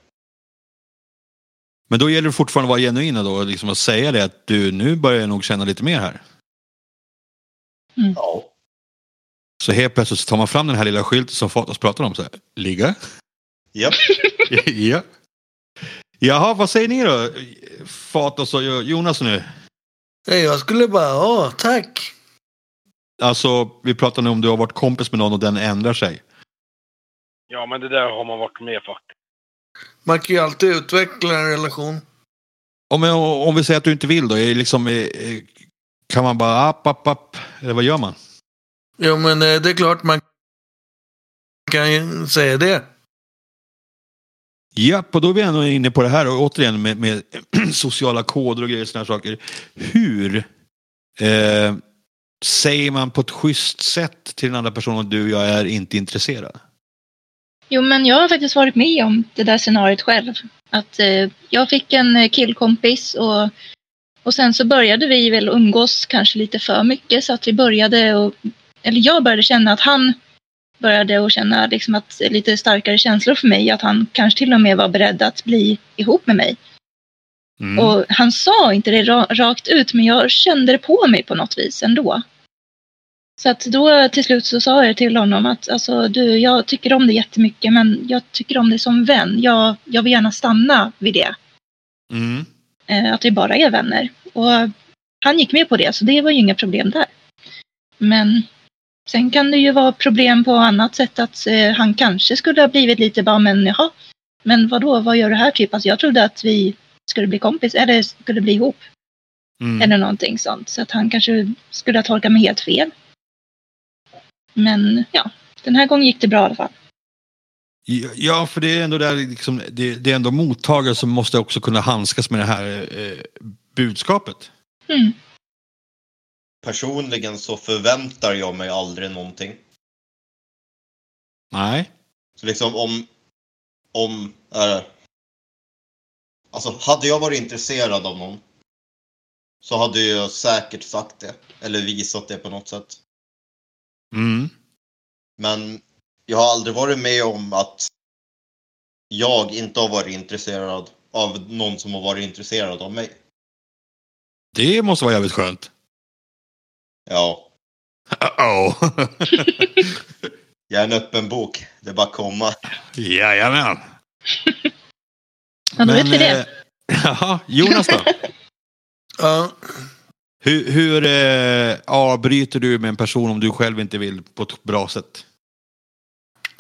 Men då gäller det fortfarande att vara genuina då, och liksom att säga det att du, nu börjar jag nog känna lite mer här. Ja. Så helt plötsligt så tar man fram den här lilla skylten som Fatos pratar om. Så här, Ligga? Japp. ja. Jaha, vad säger ni då? Fatos och Jonas nu. Jag skulle bara, ja, tack. Alltså, vi pratar nu om du har varit kompis med någon och den ändrar sig. Ja, men det där har man varit med faktiskt. Man kan ju alltid utveckla en relation. Om, om vi säger att du inte vill då, är liksom, eh, kan man bara app, app, app, eller vad gör man? Jo, men eh, det är klart man kan ju säga det. Ja, och då är vi ändå inne på det här och återigen med, med sociala koder och grejer och sådana saker. Hur eh, säger man på ett schysst sätt till den andra personen du jag är inte intresserad? Jo, men jag har faktiskt varit med om det där scenariot själv. Att eh, jag fick en eh, killkompis och, och sen så började vi väl umgås kanske lite för mycket så att vi började och, eller jag började känna att han började och känna liksom att lite starkare känslor för mig, att han kanske till och med var beredd att bli ihop med mig. Mm. Och han sa inte det ra- rakt ut, men jag kände det på mig på något vis ändå. Så att då till slut så sa jag till honom att alltså, du, jag tycker om dig jättemycket, men jag tycker om dig som vän. Jag, jag vill gärna stanna vid det. Mm. Eh, att vi bara är vänner. Och han gick med på det, så det var ju inga problem där. Men sen kan det ju vara problem på annat sätt att eh, han kanske skulle ha blivit lite bara, men jaha, men vad då, vad gör du här typ? Alltså jag trodde att vi skulle bli kompis, eller skulle bli ihop, Mm. eller någonting sånt. Så att han kanske skulle ha tolkat mig helt fel. Men ja, den här gången gick det bra i alla fall. Ja, Ja, för det är ändå där liksom, det, det är ändå mottagare som måste också kunna handskas med det här eh, budskapet. Mm. Personligen så förväntar jag mig aldrig någonting. Nej. Så liksom om... Om... Äh, alltså hade jag varit intresserad av någon så hade jag säkert sagt det. Eller visat det på något sätt. Mm. Men jag har aldrig varit med om att jag inte har varit intresserad av någon som har varit intresserad av mig. Det måste vara jävligt skönt. Ja, Uh-oh. jag är en öppen bok. Det är bara att komma. Jajamän. Ja, då vet vi det. eh, Jaha, Jonas då? Ja, Hur, hur eh, avbryter du med en person om du själv inte vill på ett bra sätt?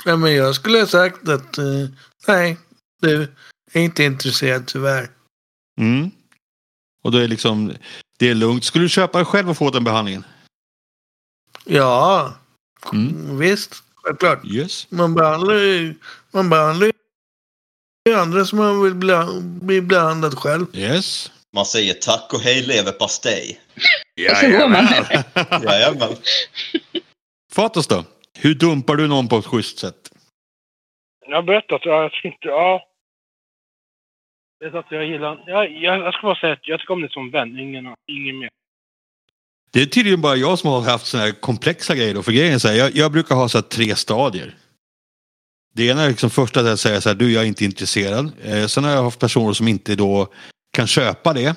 ja men jag skulle ha sagt att eh, nej, du är inte intresserad tyvärr. Mm. Och då är liksom, det är lugnt. Skulle du köpa det själv och få den behandlingen? Ja, Mm. visst, självklart. Yes. Man behandlar ju man behandlar ju andra som man vill bli, behandlad själv. Yes. Man säger tack och hej leverpastej. Och så går man. Jajamän. Fatos då? Hur dumpar du någon på ett schysst sätt? Jag har berättat, ja, jag tycker inte, ja. Det är så att jag gillar, jag, jag, jag ska bara säga att jag tycker om det som vän, ingen, ingen mer. Det är tydligen bara jag som har haft såna här komplexa grejer. Då. För grejen är så här, jag, jag brukar ha så här tre stadier. Det ena är liksom första att jag säger så här, du jag är inte intresserad. Eh, sen har jag haft personer som inte då kan köpa det.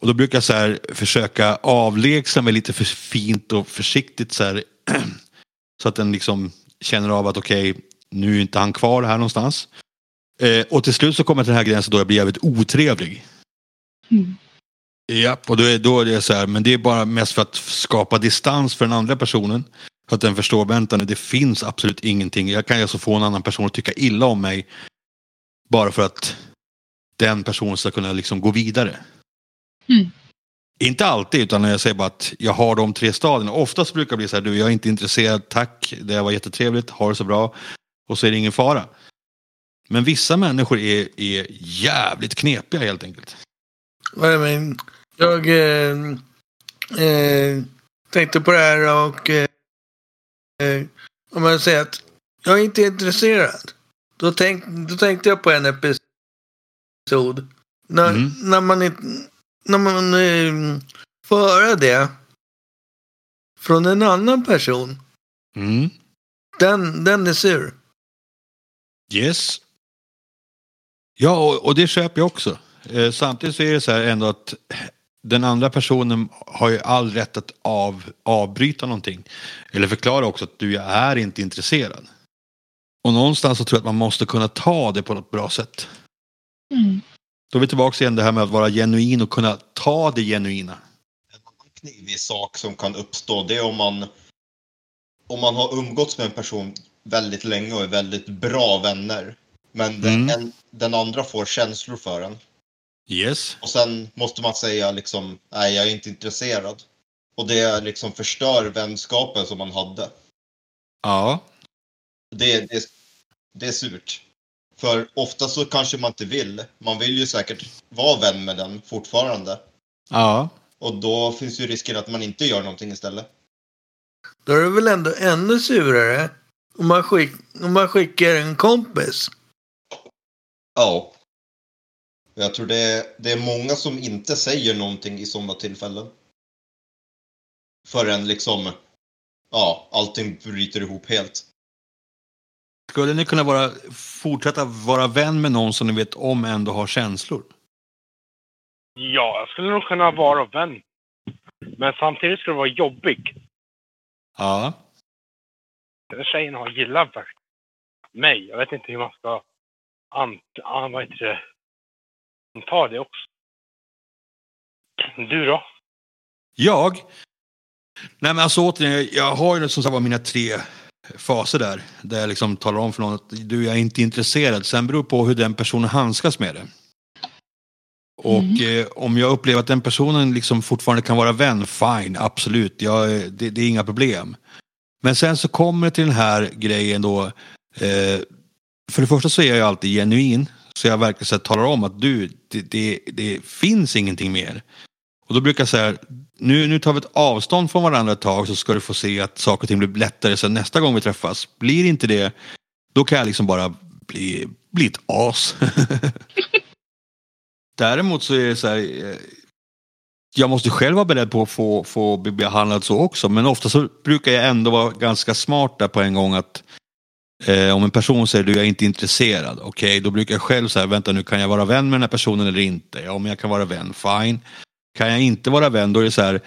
Och då brukar jag så här försöka avlägsna mig lite för fint och försiktigt så här. så att den liksom känner av att okej, nu är inte han kvar här någonstans. Eh, och till slut så kommer jag till den här gränsen då jag blir jävligt otrevlig. Mm. Ja, och då är, då är det så här, men det är bara mest för att skapa distans för den andra personen. Så att den förstår, vänta nu, det finns absolut ingenting. Jag kan ju alltså få en annan person att tycka illa om mig. Bara för att den personen ska kunna liksom gå vidare. Mm. Inte alltid, utan jag säger bara att jag har de tre stadierna. Oftast brukar det bli så här, du jag är inte intresserad, tack, det var jättetrevligt, ha det så bra. Och så är det ingen fara. Men vissa människor är, är jävligt knepiga helt enkelt. Jag eh, eh, tänkte på det här och eh, eh, om man säger att jag är inte intresserad. Då, tänk, då tänkte jag på en episod. När, Mm. när man, när man eh, får höra det från en annan person. Mm. Den, den är sur. Yes. Ja, och, och det köper jag också. Eh, samtidigt så är det så här ändå att den andra personen har ju all rätt att av, avbryta någonting. Eller förklara också att du är inte intresserad. Och någonstans så tror jag att man måste kunna ta det på något bra sätt. Mm. Då är vi tillbaka igen det här med att vara genuin och kunna ta det genuina. En annan knivig sak som kan uppstå det är om man om man har umgåtts med en person väldigt länge och är väldigt bra vänner. Men den, Mm. en, den andra får känslor för en. Yes. Och sen måste man säga liksom, nej jag är inte intresserad. Och det liksom förstör vänskapen som man hade. Ja. Det, det, det är surt. För ofta så kanske man inte vill. Man vill ju säkert vara vän med den fortfarande. Ja. Och då finns ju risken att man inte gör någonting istället. Då är det väl ändå ännu surare om man, skick, om man skickar en kompis. Ja. Jag tror det är, det är många som inte säger någonting i sådana tillfällen. Förrän liksom, ja, allting bryter ihop helt. Skulle ni kunna vara, fortsätta vara vän med någon som ni vet om ändå har känslor? Ja, jag skulle nog kunna vara vän. Men samtidigt skulle det vara jobbig. Ja. Den tjejen har gillat mig. Jag vet inte hur man ska ant, an, vad heter det, anta det också. Du då? Jag? Nej men alltså återigen, jag har ju som sagt var mina tre faser där. Där jag liksom talar om för någon att du jag är inte intresserad. Sen beror det på hur den personen handskas med det. Och eh, om jag upplever att den personen liksom fortfarande kan vara vän, fine, absolut. Jag, det, det är inga problem. Men sen så kommer det till den här grejen då. Eh, för det första så är jag ju alltid genuin. Så jag verkligen så här, talar om att du, det, det, det finns ingenting mer. Och då brukar jag säga, nu, nu tar vi ett avstånd från varandra ett tag så ska du få se att saker och ting blir lättare sen nästa gång vi träffas. Blir inte det, då kan jag liksom bara bli, bli ett as. Däremot så är det så här, eh, jag måste själv vara beredd på att få, få bli behandlad så också. Men ofta så brukar jag ändå vara ganska smart där på en gång att eh, om en person säger du jag är inte intresserad, okej då brukar jag själv säga vänta nu kan jag vara vän med den här personen eller inte? Ja, men jag kan vara vän, fine. Kan jag inte vara vän då är det så här,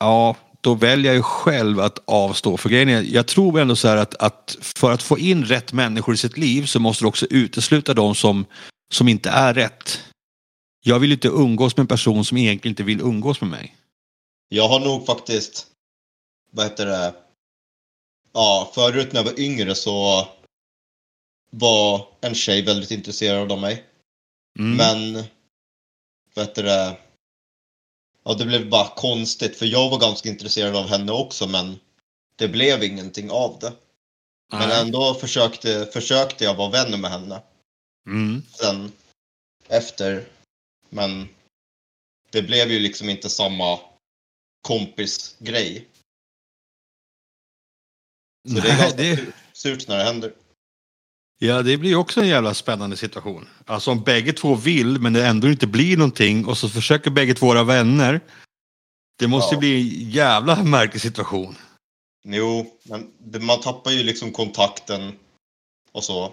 ja då väljer jag ju själv att avstå. För grejen är, jag tror ändå så här att, att för att få in rätt människor i sitt liv så måste du också utesluta de som, som inte är rätt. Jag vill inte umgås med en person som egentligen inte vill umgås med mig. Jag har nog faktiskt, vad heter det, ja, förut när jag var yngre så var en tjej väldigt intresserad av mig. Mm. Men, vad heter det, ja det blev bara konstigt för jag var ganska intresserad av henne också men det blev ingenting av det. Men Nej. ändå försökte, försökte jag vara vän med henne Mm. sen efter. Men det blev ju liksom inte samma kompisgrej. Så det är Nej, ganska det, surt när det händer. ja, det blir också en jävla spännande situation. Alltså om bägge två vill men det ändå inte blir någonting och så försöker bägge två vara vänner. Det måste ju Ja. bli en jävla märklig situation. Jo, men man tappar ju liksom kontakten och så.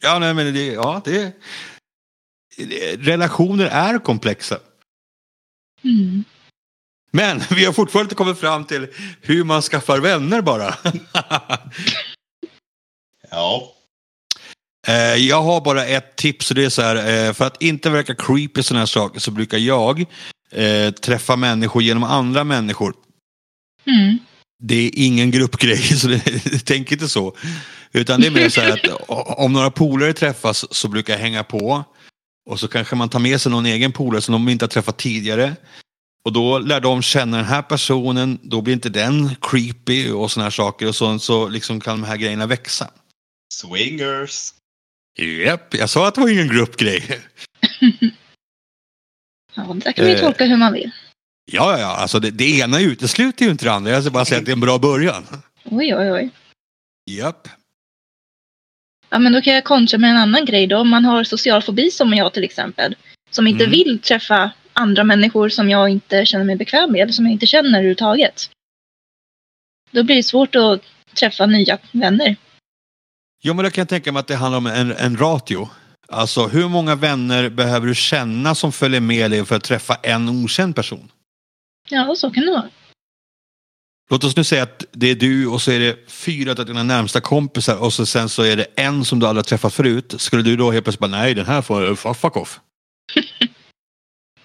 Ja, nej, men det, ja, det, det, relationer är komplexa. Mm. Men vi har fortfarande inte kommit fram till hur man skaffar vänner bara. Ja, Eh, jag har bara ett tips och det är så här, eh, för att inte verka creepy sådana här saker så brukar jag eh, träffa människor genom andra människor. Mm. Det är ingen gruppgrej, så det, tänk inte så. Utan det är mer så här att om några polare träffas så brukar jag hänga på. Och så kanske man tar med sig någon egen polare som de inte har träffat tidigare. Och då lär de känna den här personen, då blir inte den creepy och sådana här saker. Och så, så liksom kan de här grejerna växa. swingers. Japp, jag sa att det var ingen gruppgrej. Ja, det kan man ju Eh. tolka hur man vill. Ja, ja, ja. Alltså det, det ena utesluter ju inte det andra. Jag ska bara säga att det är en bra början. Oj, oj, oj. Japp. Ja, men då kan jag kontra med en annan grej då. Om man har social fobi som jag till exempel. Som inte Mm. vill träffa andra människor som jag inte känner mig bekväm med. Som jag inte känner överhuvudtaget. Då blir det svårt att träffa nya vänner. Jo, men då kan jag tänka mig att det handlar om en, en ratio. Alltså hur många vänner behöver du känna som följer med dig för att träffa en okänd person? Ja, så kan det vara. Låt oss nu säga att det är du och så är det fyra av dina närmsta kompisar och så sen så är det en som du aldrig har träffat förut. Skulle du då helt plötsligt bara nej den här får fuck, fuck off?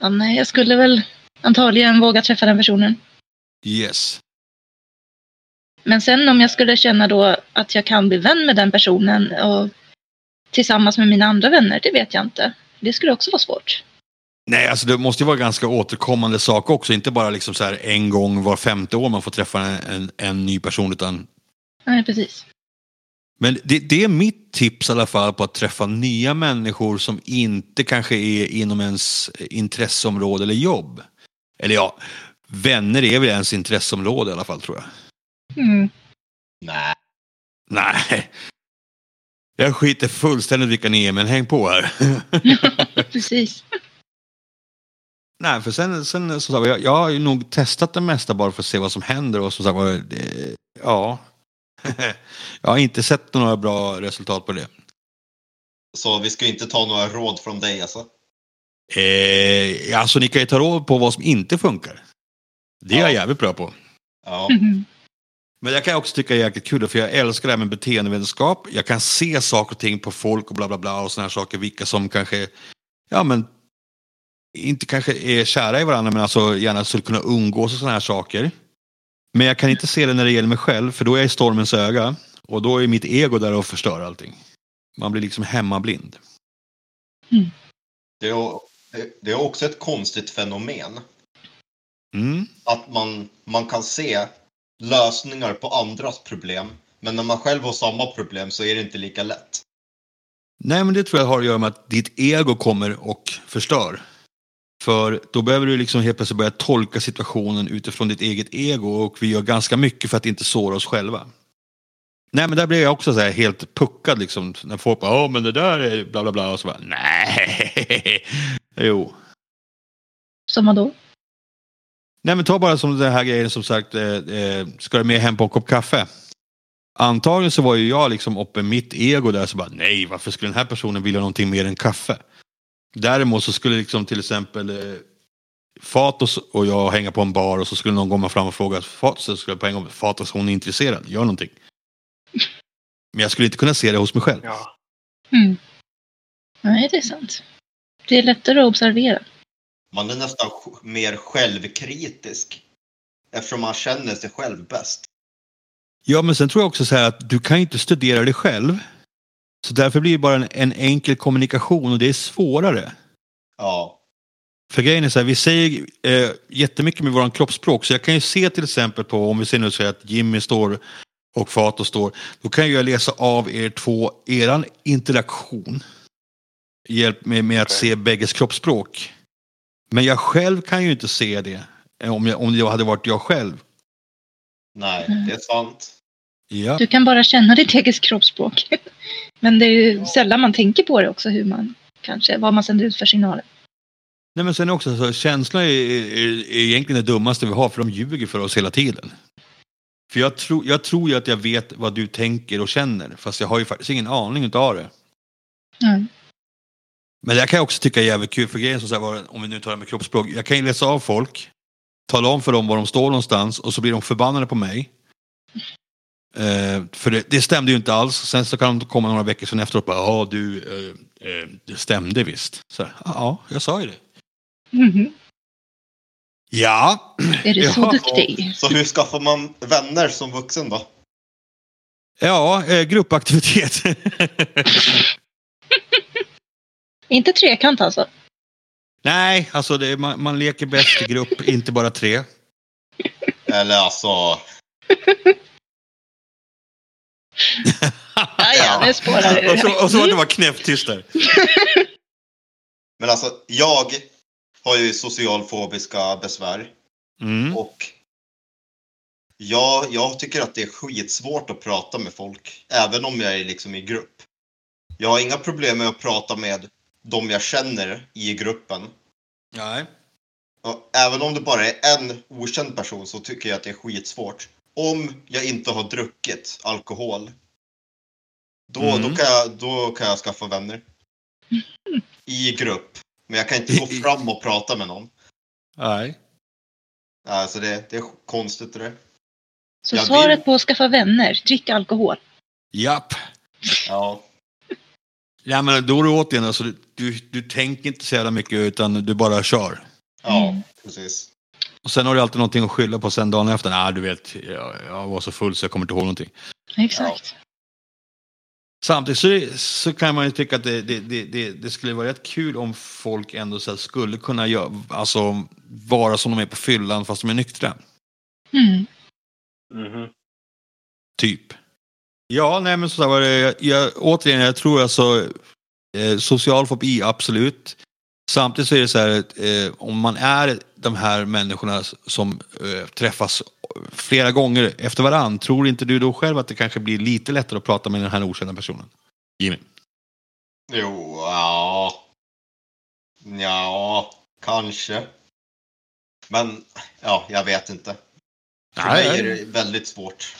Nej, jag skulle väl antagligen våga träffa den personen. Yes. Men sen om jag skulle känna då att jag kan bli vän med den personen och tillsammans med mina andra vänner, det vet jag inte. Det skulle också vara svårt. Nej, alltså det måste ju vara ganska återkommande sak också. Inte bara liksom så här en gång var femte år man får träffa en, en, en ny person. Utan... Nej, precis. Men det, det är mitt tips i alla fall på att träffa nya människor som inte kanske är inom ens intresseområde eller jobb. Eller ja, vänner är väl ens intresseområde i alla fall tror jag. Mm. Nej. Nej. Jag skiter fullständigt vilka ni är, men häng på här. precis. Nej, för sen, sen så, jag, jag har ju nog testat det mesta bara för att se vad som händer och som sagt var, det- ja. Jag har inte sett några bra resultat på det. Så vi ska inte ta några råd från dig alltså? Eh, alltså ni kan ju ta råd på vad som inte funkar. Det är jag Ja. jävligt bra på. Ja. Mhm. Men jag kan också tycka det är jäkligt kul för jag älskar det här med beteendevetenskap. Jag kan se saker och ting på folk och bla bla bla och sådana här saker. Vilka som kanske, ja men, inte kanske är kära i varandra men alltså gärna skulle kunna umgås och sådana här saker. Men jag kan inte se det när det gäller mig själv för då är jag i stormens öga. Och då är mitt ego där och förstör allting. Man blir liksom hemmablind. Det, är, det är också ett konstigt fenomen. Mm. Att man, man kan se lösningar på andras problem. Men när man själv har samma problem så är det inte lika lätt. Nej, men det tror jag har att göra med att ditt ego kommer och förstör. För då behöver du liksom helt plötsligt börja tolka situationen utifrån ditt eget ego och vi gör ganska mycket för att inte såra oss själva. Nej, men där blir jag också så här helt puckad liksom. När folk bara, ja men det där är bla bla bla och så bara, nej. jo. Som vadå? Nej, men ta bara som den här grejen som sagt, eh, eh, ska du med hem på en kopp kaffe? Antagligen så var ju jag liksom uppe mitt ego där så bara nej varför skulle den här personen vilja någonting mer än kaffe? Däremot så skulle liksom till exempel eh, Fatos och jag hänga på en bar och så skulle någon komma fram och fråga Fatos så skulle jag på en gång Fatos hon är intresserad, gör någonting. Men jag skulle inte kunna se det hos mig själv. Ja. Mm. Nej, det är sant. Det är lättare att observera. Man är nästan mer självkritisk. Eftersom man känner sig själv bäst. Ja men sen tror jag också så här att du kan inte studera dig själv. Så därför blir det bara en, en enkel kommunikation och det är svårare. Ja. För grejen är så här, vi säger eh, jättemycket med våran kroppsspråk. Så jag kan ju se till exempel på, om vi ser nu så att Jimmy står och Fato står. Då kan jag läsa av er två, eran interaktion. Hjälp med, med att se bägges kroppsspråk. Men jag själv kan ju inte se det. eh, Om, jag, om det hade varit jag själv. Nej, det är sant. Ja. Du kan bara känna ditt eget kroppsspråk. Men det är ju sällan man tänker på det också, hur man kanske, vad man sänder ut för signaler. Nej men sen också så känslor är, är, är egentligen det dummaste vi har för de ljuger för oss hela tiden. För jag, tror jag tror ju att jag vet vad du tänker och känner fast jag har ju faktiskt ingen aning utav det. Ja. Men det kan jag också tycka är jävligt kul för grejen som så här om vi nu tar det med kroppsspråk. Jag kan ju läsa av folk, tala om för dem var de står någonstans och så blir de förbannade på mig. Eh, för det, det stämde ju inte alls. Sen så kan de komma några veckor sen efteråt och bara ja du, eh, eh, det stämde visst. Så, ja, jag sa ju det. Mhm. Ja, Är du så Jaha. duktig? Så hur skaffar man vänner som vuxen då? Ja, eh, gruppaktivitet. Inte trekant alltså? Nej, alltså det, man, man leker bäst i grupp, inte bara tre. Eller alltså, Ja, ja, nu spårar det och, så, och så var det bara knäpptyst där. men alltså jag har ju socialfobiska besvär. Mm. Och jag, jag tycker att det är skitsvårt att prata med folk. Även om jag är liksom i grupp. Jag har inga problem med att prata med de jag känner i gruppen. Nej. Och även om det bara är en okänd person så tycker jag att det är skitsvårt. Om jag inte har druckit alkohol. Då, Mm. då, kan, jag, då kan jag skaffa vänner. I grupp. Men jag kan inte gå fram och prata med någon. Nej. Alltså det, det är konstigt det. Så Jag svaret vill- på att skaffa vänner, drick alkohol. Japp. Ja. Ja, men då är det återigen, alltså, du, du, du tänker inte så jävla mycket utan du bara kör. Ja, Mm. precis. Och sen har du alltid någonting att skylla på sen dagen efter. Nej, du vet, jag, jag var så full så jag kommer inte ihåg någonting. Exakt. Samtidigt så, så kan man ju tycka att det, det, det, det, det skulle vara rätt kul om folk ändå så här skulle kunna gör, alltså, vara som de är på fyllan fast de är nyktra. Mm. Mhm. Typ. Ja, nej men så var det. Jag, jag, återigen, jag tror alltså eh, social fobi, absolut. Samtidigt så är det så här, eh, om man är de här människorna som eh, träffas flera gånger efter varann, tror inte du då själv att det kanske blir lite lättare att prata med den här okända personen? Jimmy? Jo, ja. Ja, kanske. Men, ja, jag vet inte. För mig är det väldigt svårt.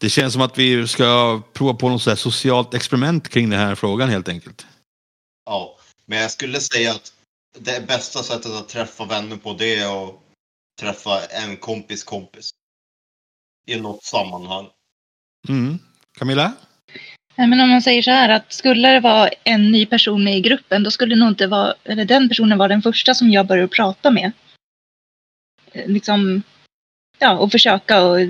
Det känns som att vi ska prova på något socialt experiment kring den här frågan helt enkelt. Ja, men jag skulle säga att det bästa sättet att träffa vänner på det är att träffa en kompis kompis. I något sammanhang. Mm. Camilla? Nej, men om man säger så här att skulle det vara en ny person med i gruppen då skulle nog inte vara, eller den personen vara den första som jag börjar prata med. Eh, Liksom, ja, och försöka och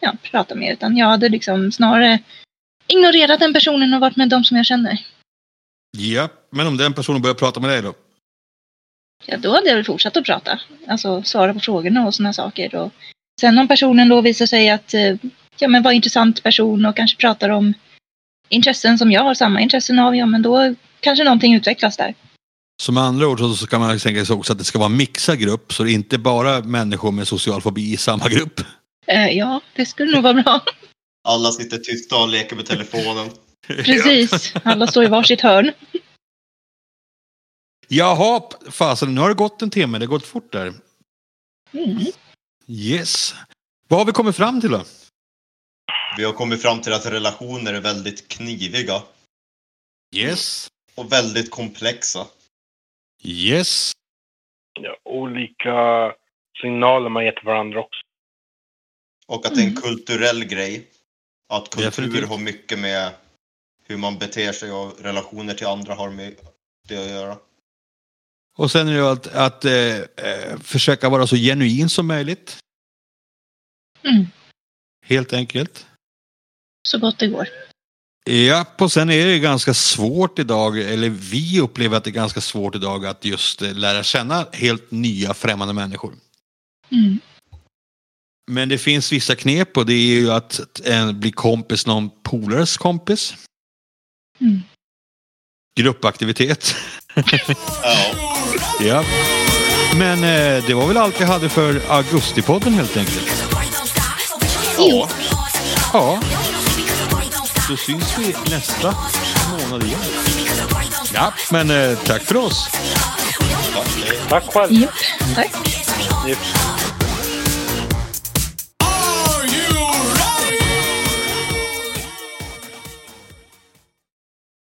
ja, prata med. Utan jag hade liksom snarare ignorerat den personen och varit med de som jag känner. Ja, men om den personen börjar prata med dig då? Ja, då hade jag väl fortsatt att prata. Alltså svara på frågorna och sådana saker. Och sen om personen då visar sig att eh, ja, men var en intressant person och kanske pratar om intressen som jag har samma intressen av, ja men då kanske någonting utvecklas där. Som andra ord så så kan man tänka sig också att det ska vara en mixad grupp så det är inte bara människor med social fobi i samma grupp. Eh, ja, det skulle nog vara bra. Alla sitter tysta och leker med telefonen. Precis. Alla står i varsitt hörn. Jaha, fasen nu har det gått en timme, det har gått fort där. Mm. Yes. Vad har vi kommit fram till då? Vi har kommit fram till att relationer är väldigt kniviga. Yes. Och väldigt komplexa. Yes. Ja, olika signaler man ger till varandra också. Och att det är en Mm. kulturell grej. Att kultur Definitivt. har mycket med hur man beter sig och relationer till andra har med det att göra. Och sen är det ju att, att eh, eh, försöka vara så genuin som möjligt. Mm. Helt enkelt. Så gott det går. Ja, och sen är det ganska svårt idag, eller vi upplever att det är ganska svårt idag att just eh, lära känna helt nya främmande människor. Mm. Men det finns vissa knep och det är ju att eh, bli kompis någon polares kompis. Mm. Gruppaktivitet. Ja. ja. Men eh, det var väl allt jag hade för Augustipodden helt enkelt. Jo. Ja. Då syns vi nästa månad igen. Ja, men eh, tack för oss. ja Tack själv. Japp. Tack. Yes.